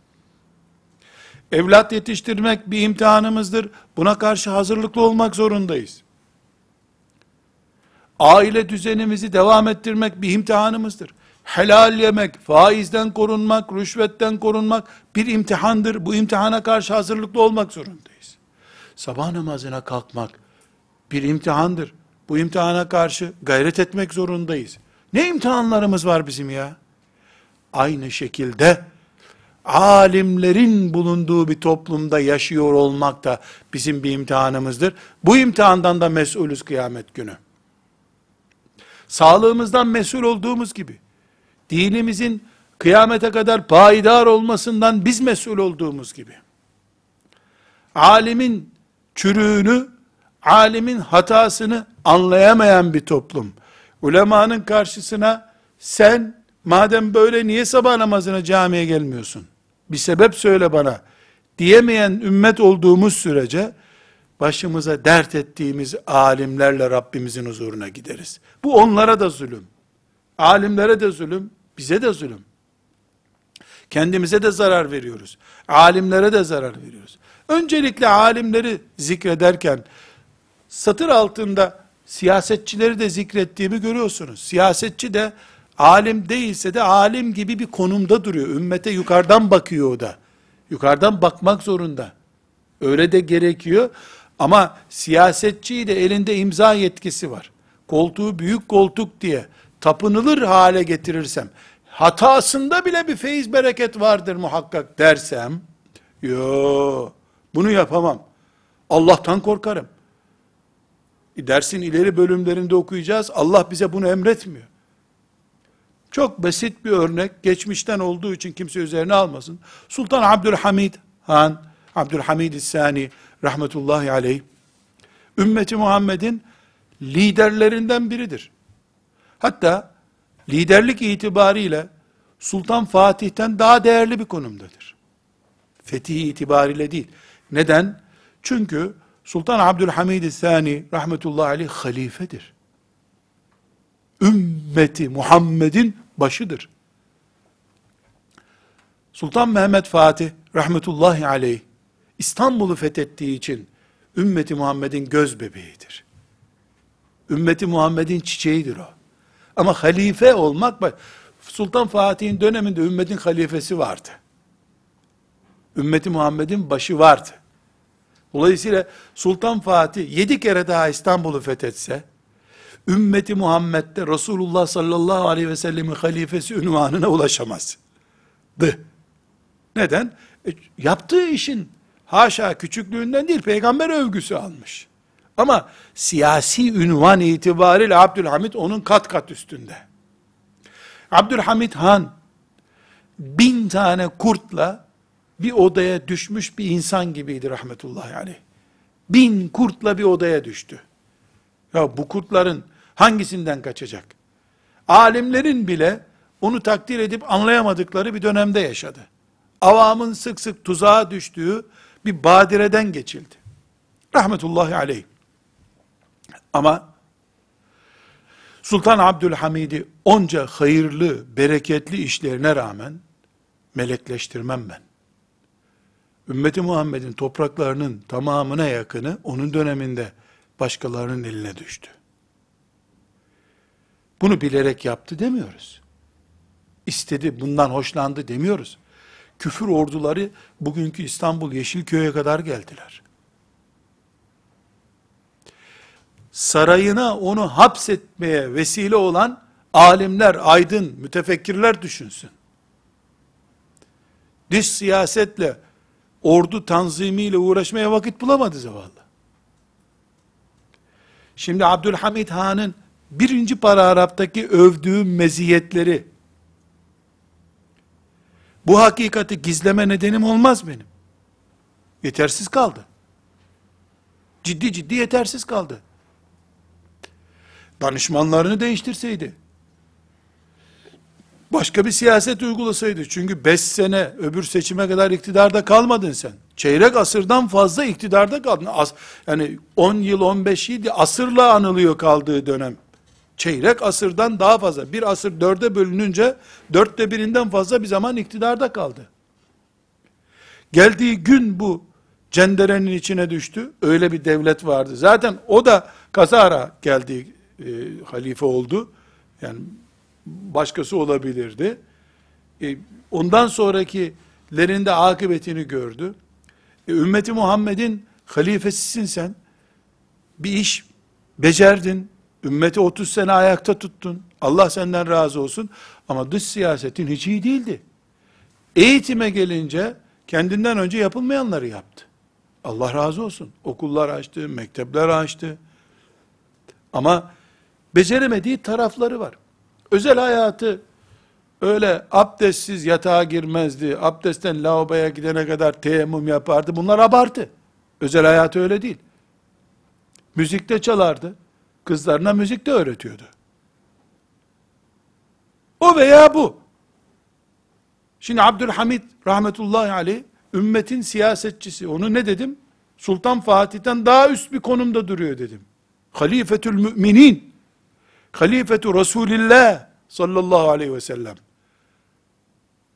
Evlat yetiştirmek bir imtihanımızdır. Buna karşı hazırlıklı olmak zorundayız. Aile düzenimizi devam ettirmek bir imtihanımızdır. Helal yemek, faizden korunmak, rüşvetten korunmak bir imtihandır. Bu imtihana karşı hazırlıklı olmak zorundayız. Sabah namazına kalkmak bir imtihandır. Bu imtihana karşı gayret etmek zorundayız. Ne imtihanlarımız var bizim ya? Aynı şekilde alimlerin bulunduğu bir toplumda yaşıyor olmak da bizim bir imtihanımızdır. Bu imtihandan da mesulüz kıyamet günü. Sağlığımızdan mesul olduğumuz gibi, dinimizin kıyamete kadar payidar olmasından biz mesul olduğumuz gibi, alimin çürüğünü, alimin hatasını anlayamayan bir toplum, ulemanın karşısına sen madem böyle niye sabah namazına camiye gelmiyorsun? Bir sebep söyle bana diyemeyen ümmet olduğumuz sürece başımıza dert ettiğimiz alimlerle Rabbimizin huzuruna gideriz. Bu onlara da zulüm. Alimlere de zulüm, bize de zulüm. Kendimize de zarar veriyoruz. Alimlere de zarar veriyoruz. Öncelikle alimleri zikrederken satır altında siyasetçileri de zikrettiğimi görüyorsunuz. Siyasetçi de alim değilse de alim gibi bir konumda duruyor. Ümmete yukarıdan bakıyor o da. Yukarıdan bakmak zorunda. Öyle de gerekiyor. Ama siyasetçi de elinde imza yetkisi var. Koltuğu büyük koltuk diye tapınılır hale getirirsem, hatasında bile bir feyiz bereket vardır muhakkak dersem, yo bunu yapamam. Allah'tan korkarım. Dersin ileri bölümlerinde okuyacağız. Allah bize bunu emretmiyor. Çok basit bir örnek, geçmişten olduğu için kimse üzerine almasın. Sultan Abdülhamid Han, Abdülhamid Sani rahmetullahi aleyh, ümmeti Muhammed'in liderlerinden biridir. Hatta liderlik itibariyle Sultan Fatih'ten daha değerli bir konumdadır. Fetih itibariyle değil. Neden? Çünkü Sultan Abdülhamid Sani rahmetullahi aleyh halifedir. Ümmeti Muhammed'in başıdır. Sultan Mehmet Fatih rahmetullahi aleyh İstanbul'u fethettiği için ümmeti Muhammed'in göz bebeğidir. Ümmeti Muhammed'in çiçeğidir o. Ama halife olmak, Sultan Fatih'in döneminde ümmetin halifesi vardı. Ümmeti Muhammed'in başı vardı. Dolayısıyla Sultan Fatih yedi kere daha İstanbul'u fethetse, ümmeti Muhammed'de Resulullah sallallahu aleyhi ve sellemin halifesi ünvanına ulaşamazdı. Neden? E, yaptığı işin haşa küçüklüğünden değil peygamber övgüsü almış. Ama siyasi ünvan itibariyle Abdülhamit onun kat kat üstünde. Abdülhamit Han bin tane kurtla bir odaya düşmüş bir insan gibiydi rahmetullahi aleyh. Bin kurtla bir odaya düştü. Ya bu kurtların hangisinden kaçacak? Alimlerin bile onu takdir edip anlayamadıkları bir dönemde yaşadı. Avamın sık sık tuzağa düştüğü bir badireden geçildi. Rahmetullahi aleyh. Ama Sultan Abdülhamid'i onca hayırlı, bereketli işlerine rağmen melekleştirmem ben. Ümmeti Muhammed'in topraklarının tamamına yakını onun döneminde başkalarının eline düştü. Bunu bilerek yaptı demiyoruz. İstedi, bundan hoşlandı demiyoruz. Küfür orduları bugünkü İstanbul Yeşilköy'e kadar geldiler. Sarayına onu hapsetmeye vesile olan alimler, aydın, mütefekkirler düşünsün. Dış siyasetle, ordu tanzimiyle uğraşmaya vakit bulamadı zavallı. Şimdi Abdülhamid Han'ın birinci paragraftaki övdüğü meziyetleri, bu hakikati gizleme nedenim olmaz benim. Yetersiz kaldı. Ciddi ciddi yetersiz kaldı. Danışmanlarını değiştirseydi, başka bir siyaset uygulasaydı. Çünkü 5 sene öbür seçime kadar iktidarda kalmadın sen. Çeyrek asırdan fazla iktidarda kaldın. As, yani 10 yıl 15 yıl asırla anılıyor kaldığı dönem. Çeyrek asırdan daha fazla. Bir asır dörde bölününce dörtte birinden fazla bir zaman iktidarda kaldı. Geldiği gün bu cenderenin içine düştü. Öyle bir devlet vardı. Zaten o da kazara geldi, e, halife oldu. Yani başkası olabilirdi. E, ondan sonrakilerin de akıbetini gördü. E, ümmeti Muhammed'in halifesisin sen. Bir iş becerdin. Ümmeti 30 sene ayakta tuttun. Allah senden razı olsun. Ama dış siyasetin hiç iyi değildi. Eğitime gelince kendinden önce yapılmayanları yaptı. Allah razı olsun. Okullar açtı, mektepler açtı. Ama beceremediği tarafları var. Özel hayatı öyle abdestsiz yatağa girmezdi. Abdestten lavaboya gidene kadar teyemmüm yapardı. Bunlar abartı. Özel hayatı öyle değil. Müzikte çalardı. Kızlarına müzik de öğretiyordu. O veya bu. Şimdi Abdülhamid rahmetullahi aleyh ümmetin siyasetçisi. Onu ne dedim? Sultan Fatih'ten daha üst bir konumda duruyor dedim. Halifetül müminin. Halifetü Resulillah sallallahu aleyhi ve sellem.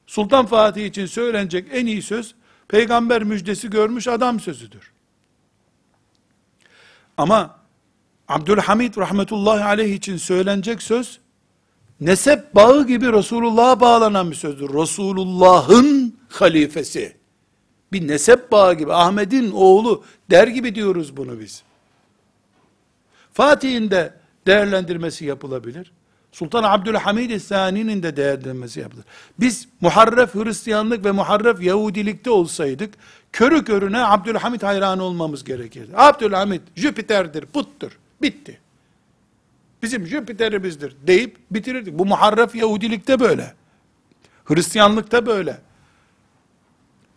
Sultan Fatih için söylenecek en iyi söz peygamber müjdesi görmüş adam sözüdür. Ama Abdülhamid rahmetullahi aleyh için söylenecek söz nesep bağı gibi Resulullah'a bağlanan bir sözdür. Resulullah'ın halifesi. Bir nesep bağı gibi Ahmet'in oğlu der gibi diyoruz bunu biz. Fatih'in de değerlendirmesi yapılabilir. Sultan Abdülhamid Sani'nin de değerlendirmesi yapılır. Biz muharref Hristiyanlık ve muharref Yahudilikte olsaydık, körü körüne Abdülhamid hayranı olmamız gerekirdi. Abdülhamid Jüpiter'dir, puttur, bitti. Bizim Jüpiter'imizdir deyip bitirirdik. Bu muharref Yahudilikte böyle. Hristiyanlıkta böyle.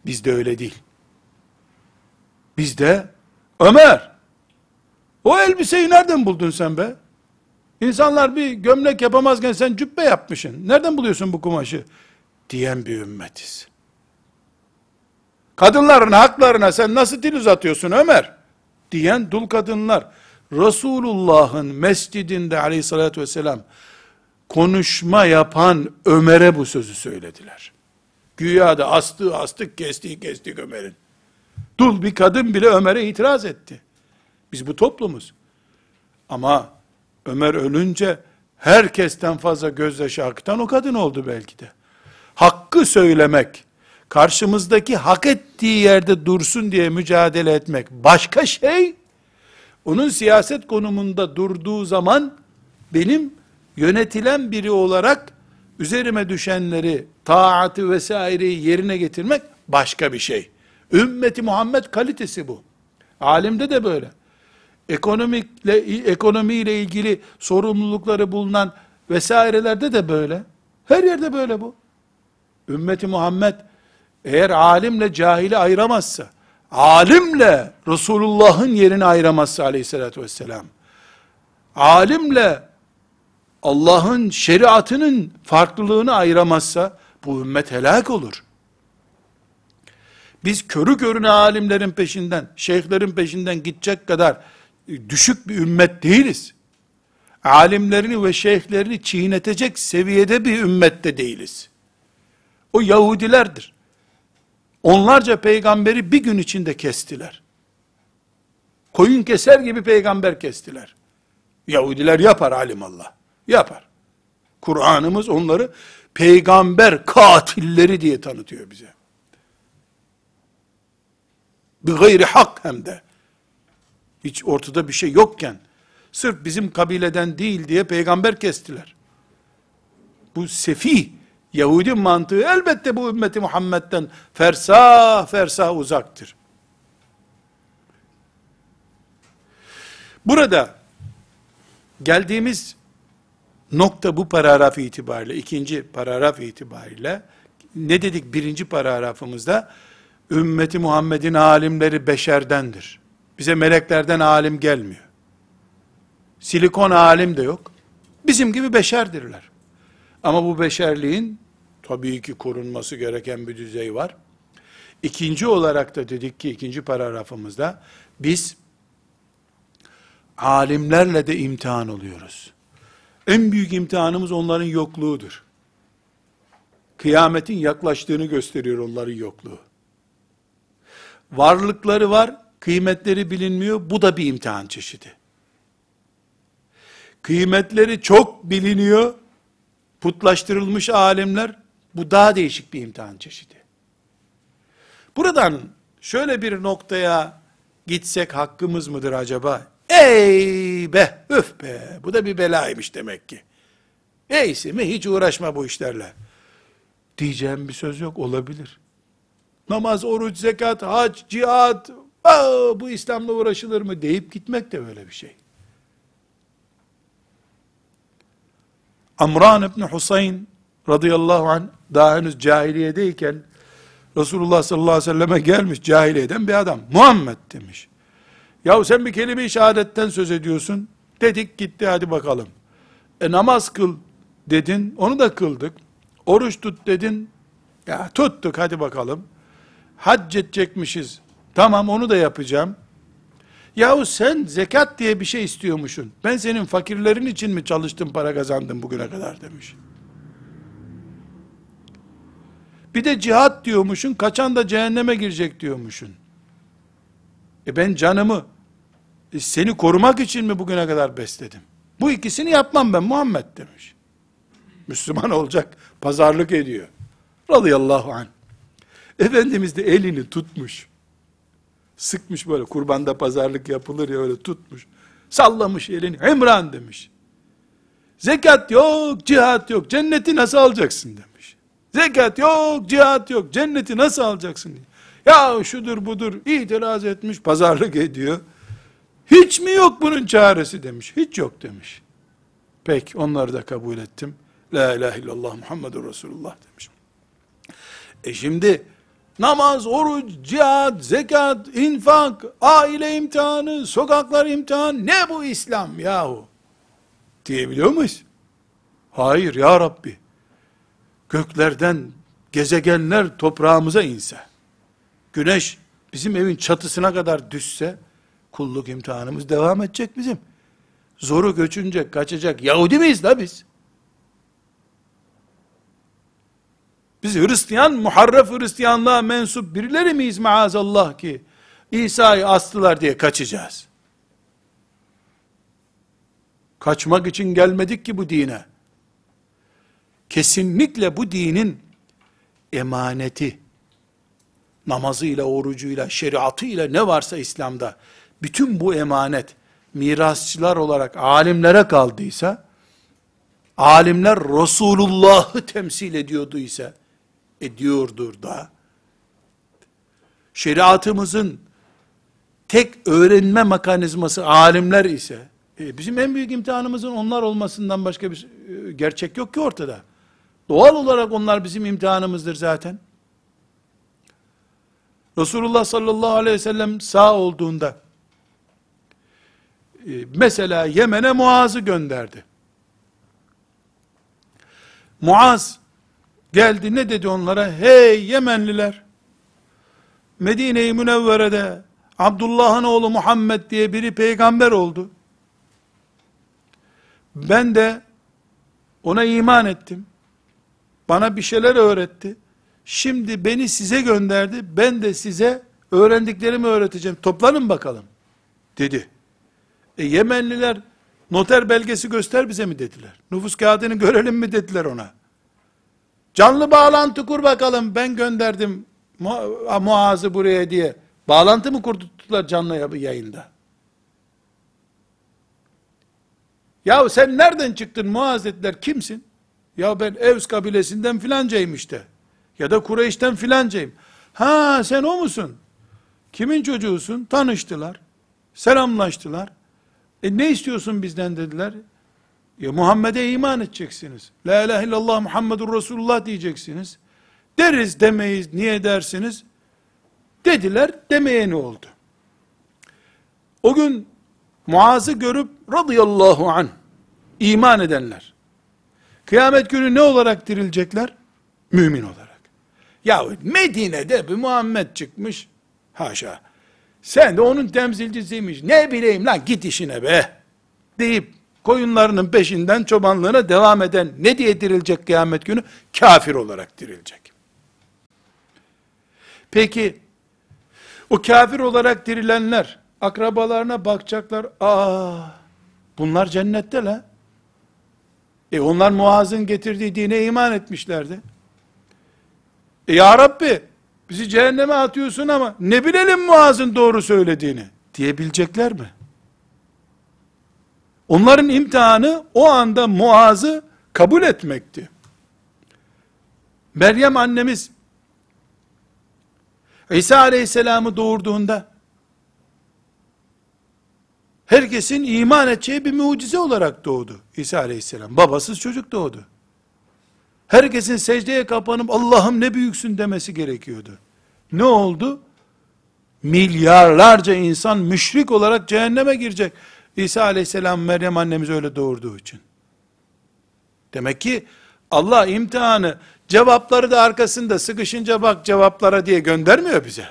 Bizde öyle değil. Bizde Ömer, o elbiseyi nereden buldun sen be? İnsanlar bir gömlek yapamazken sen cübbe yapmışsın. Nereden buluyorsun bu kumaşı? Diyen bir ümmetiz. Kadınların haklarına sen nasıl dil uzatıyorsun Ömer? Diyen dul kadınlar. Resulullah'ın mescidinde aleyhissalatü vesselam konuşma yapan Ömer'e bu sözü söylediler. Güya da astığı astık kestiği kestik Ömer'in. Dul bir kadın bile Ömer'e itiraz etti. Biz bu toplumuz. Ama Ömer ölünce herkesten fazla gözyaşı akıtan o kadın oldu belki de. Hakkı söylemek, karşımızdaki hak ettiği yerde dursun diye mücadele etmek başka şey. Onun siyaset konumunda durduğu zaman benim yönetilen biri olarak üzerime düşenleri, taatı vesaireyi yerine getirmek başka bir şey. Ümmeti Muhammed kalitesi bu. Alimde de böyle ekonomikle ekonomiyle ilgili sorumlulukları bulunan vesairelerde de böyle. Her yerde böyle bu. Ümmeti Muhammed eğer alimle cahili ayıramazsa, alimle Resulullah'ın yerini ayıramazsa aleyhissalatü vesselam, alimle Allah'ın şeriatının farklılığını ayıramazsa, bu ümmet helak olur. Biz körü körüne alimlerin peşinden, şeyhlerin peşinden gidecek kadar düşük bir ümmet değiliz. Alimlerini ve şeyhlerini çiğnetecek seviyede bir ümmette değiliz. O Yahudilerdir. Onlarca peygamberi bir gün içinde kestiler. Koyun keser gibi peygamber kestiler. Yahudiler yapar alimallah. Yapar. Kur'an'ımız onları peygamber katilleri diye tanıtıyor bize. Bir gayri hak hem de hiç ortada bir şey yokken, sırf bizim kabileden değil diye peygamber kestiler. Bu sefih, Yahudi mantığı elbette bu ümmeti Muhammed'den fersah fersah uzaktır. Burada geldiğimiz nokta bu paragraf itibariyle, ikinci paragraf itibariyle, ne dedik birinci paragrafımızda? Ümmeti Muhammed'in alimleri beşerdendir. Bize meleklerden alim gelmiyor. Silikon alim de yok. Bizim gibi beşerdirler. Ama bu beşerliğin tabii ki korunması gereken bir düzey var. İkinci olarak da dedik ki ikinci paragrafımızda biz alimlerle de imtihan oluyoruz. En büyük imtihanımız onların yokluğudur. Kıyametin yaklaştığını gösteriyor onların yokluğu. Varlıkları var, kıymetleri bilinmiyor. Bu da bir imtihan çeşidi. Kıymetleri çok biliniyor. Putlaştırılmış alimler. Bu daha değişik bir imtihan çeşidi. Buradan şöyle bir noktaya gitsek hakkımız mıdır acaba? Ey be, öf be, bu da bir belaymış demek ki. Neyse mi hiç uğraşma bu işlerle. Diyeceğim bir söz yok, olabilir. Namaz, oruç, zekat, hac, cihat, bu İslam'la uğraşılır mı deyip gitmek de öyle bir şey. Amran İbni Husayn radıyallahu anh daha henüz cahiliyedeyken Resulullah sallallahu aleyhi ve selleme gelmiş cahiliyeden bir adam. Muhammed demiş. Yahu sen bir kelime-i şehadetten söz ediyorsun. Dedik gitti hadi bakalım. E namaz kıl dedin. Onu da kıldık. Oruç tut dedin. Ya tuttuk hadi bakalım. Hac edecekmişiz. Tamam onu da yapacağım. Yahu sen zekat diye bir şey istiyormuşsun. Ben senin fakirlerin için mi çalıştım para kazandım bugüne kadar demiş. Bir de cihat diyormuşsun, kaçan da cehenneme girecek diyormuşsun. E ben canımı e seni korumak için mi bugüne kadar besledim? Bu ikisini yapmam ben Muhammed demiş. Müslüman olacak, pazarlık ediyor. Radıyallahu anh. Efendimiz de elini tutmuş. Sıkmış böyle kurbanda pazarlık yapılır ya öyle tutmuş. Sallamış elini. İmran demiş. Zekat yok, cihat yok. Cenneti nasıl alacaksın demiş. Zekat yok, cihat yok. Cenneti nasıl alacaksın. Ya şudur budur itiraz etmiş, pazarlık ediyor. Hiç mi yok bunun çaresi demiş. Hiç yok demiş. Peki onları da kabul ettim. La ilahe illallah Muhammedur Resulullah demiş. E şimdi namaz, oruç, cihat, zekat, infak, aile imtihanı, sokaklar imtihan, ne bu İslam yahu? Diyebiliyor muyuz? Hayır ya Rabbi. Göklerden gezegenler toprağımıza inse, güneş bizim evin çatısına kadar düşse, kulluk imtihanımız devam edecek bizim. Zoru göçünce kaçacak Yahudi miyiz la biz? Biz Hristiyan, muharref Hristiyanlığa mensup birileri miyiz maazallah ki İsa'yı astılar diye kaçacağız? Kaçmak için gelmedik ki bu dine. Kesinlikle bu dinin emaneti, namazıyla, orucuyla, şeriatıyla ne varsa İslam'da, bütün bu emanet, mirasçılar olarak alimlere kaldıysa, alimler Resulullah'ı temsil ediyorduysa, ediyordur da, şeriatımızın tek öğrenme mekanizması alimler ise, e, bizim en büyük imtihanımızın onlar olmasından başka bir e, gerçek yok ki ortada. Doğal olarak onlar bizim imtihanımızdır zaten. Resulullah sallallahu aleyhi ve sellem sağ olduğunda, e, mesela Yemen'e Muaz'ı gönderdi. Muaz geldi ne dedi onlara? Hey Yemenliler! Medine-i Münevvere'de Abdullah'ın oğlu Muhammed diye biri peygamber oldu. Ben de ona iman ettim. Bana bir şeyler öğretti. Şimdi beni size gönderdi. Ben de size öğrendiklerimi öğreteceğim. Toplanın bakalım. Dedi. E Yemenliler noter belgesi göster bize mi dediler. Nüfus kağıdını görelim mi dediler ona. Canlı bağlantı kur bakalım. Ben gönderdim Mu- Muaz'ı buraya diye. Bağlantı mı kurdurttular canlı yayında? Ya sen nereden çıktın Muaz dediler. Kimsin? Ya ben Evs kabilesinden filancayım işte. Ya da Kureyş'ten filancayım. Ha sen o musun? Kimin çocuğusun? Tanıştılar. Selamlaştılar. E ne istiyorsun bizden dediler. Ya Muhammed'e iman edeceksiniz. La ilahe illallah Muhammedur Resulullah diyeceksiniz. Deriz demeyiz. Niye dersiniz? Dediler demeye ne oldu? O gün Muaz'ı görüp radıyallahu anh iman edenler. Kıyamet günü ne olarak dirilecekler? Mümin olarak. Ya Medine'de bir Muhammed çıkmış. Haşa. Sen de onun temsilcisiymiş. Ne bileyim lan git işine be. Deyip koyunlarının peşinden çobanlığına devam eden ne diye dirilecek kıyamet günü? Kafir olarak dirilecek. Peki o kafir olarak dirilenler akrabalarına bakacaklar. Aa bunlar cennette la. E onlar Muaz'ın getirdiği dine iman etmişlerdi. E ya Rabbi bizi cehenneme atıyorsun ama ne bilelim Muaz'ın doğru söylediğini diyebilecekler mi? Onların imtihanı o anda Muaz'ı kabul etmekti. Meryem annemiz İsa aleyhisselamı doğurduğunda Herkesin iman edeceği bir mucize olarak doğdu İsa aleyhisselam. Babasız çocuk doğdu. Herkesin secdeye kapanıp Allah'ım ne büyüksün demesi gerekiyordu. Ne oldu? Milyarlarca insan müşrik olarak cehenneme girecek. İsa aleyhisselam Meryem annemiz öyle doğurduğu için. Demek ki Allah imtihanı cevapları da arkasında sıkışınca bak cevaplara diye göndermiyor bize.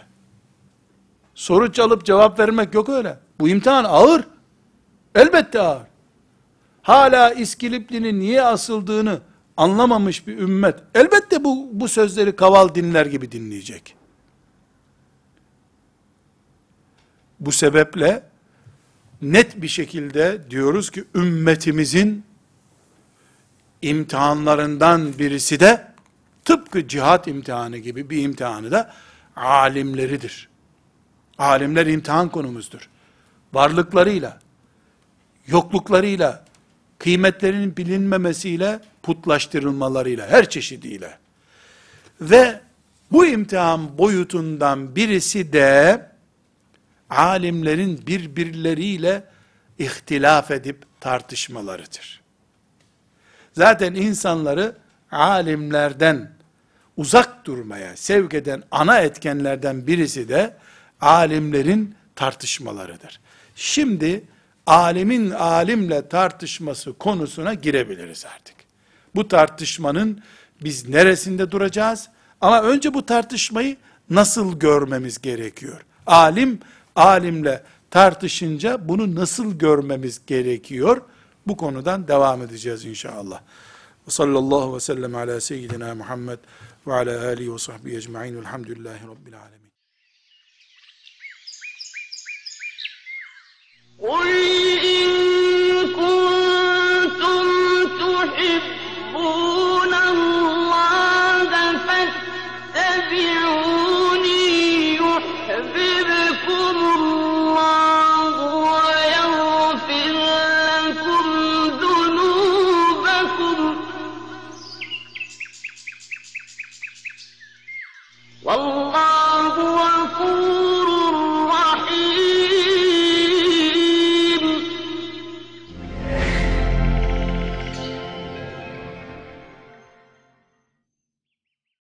Soru çalıp cevap vermek yok öyle. Bu imtihan ağır. Elbette ağır. Hala İskilipli'nin niye asıldığını anlamamış bir ümmet. Elbette bu, bu sözleri kaval dinler gibi dinleyecek. Bu sebeple net bir şekilde diyoruz ki ümmetimizin imtihanlarından birisi de tıpkı cihat imtihanı gibi bir imtihanı da alimleridir. Alimler imtihan konumuzdur. Varlıklarıyla, yokluklarıyla, kıymetlerinin bilinmemesiyle, putlaştırılmalarıyla, her çeşidiyle. Ve bu imtihan boyutundan birisi de alimlerin birbirleriyle ihtilaf edip tartışmalarıdır. Zaten insanları alimlerden uzak durmaya sevk eden ana etkenlerden birisi de alimlerin tartışmalarıdır. Şimdi alimin alimle tartışması konusuna girebiliriz artık. Bu tartışmanın biz neresinde duracağız? Ama önce bu tartışmayı nasıl görmemiz gerekiyor? Alim alimle tartışınca bunu nasıl görmemiz gerekiyor? Bu konudan devam edeceğiz inşallah. Ve sallallahu ve sellem ala seyyidina Muhammed ve ala alihi ve sahbihi ecma'in velhamdülillahi rabbil alemin. قل إن كنتم تحبون الله فاتبعوني والله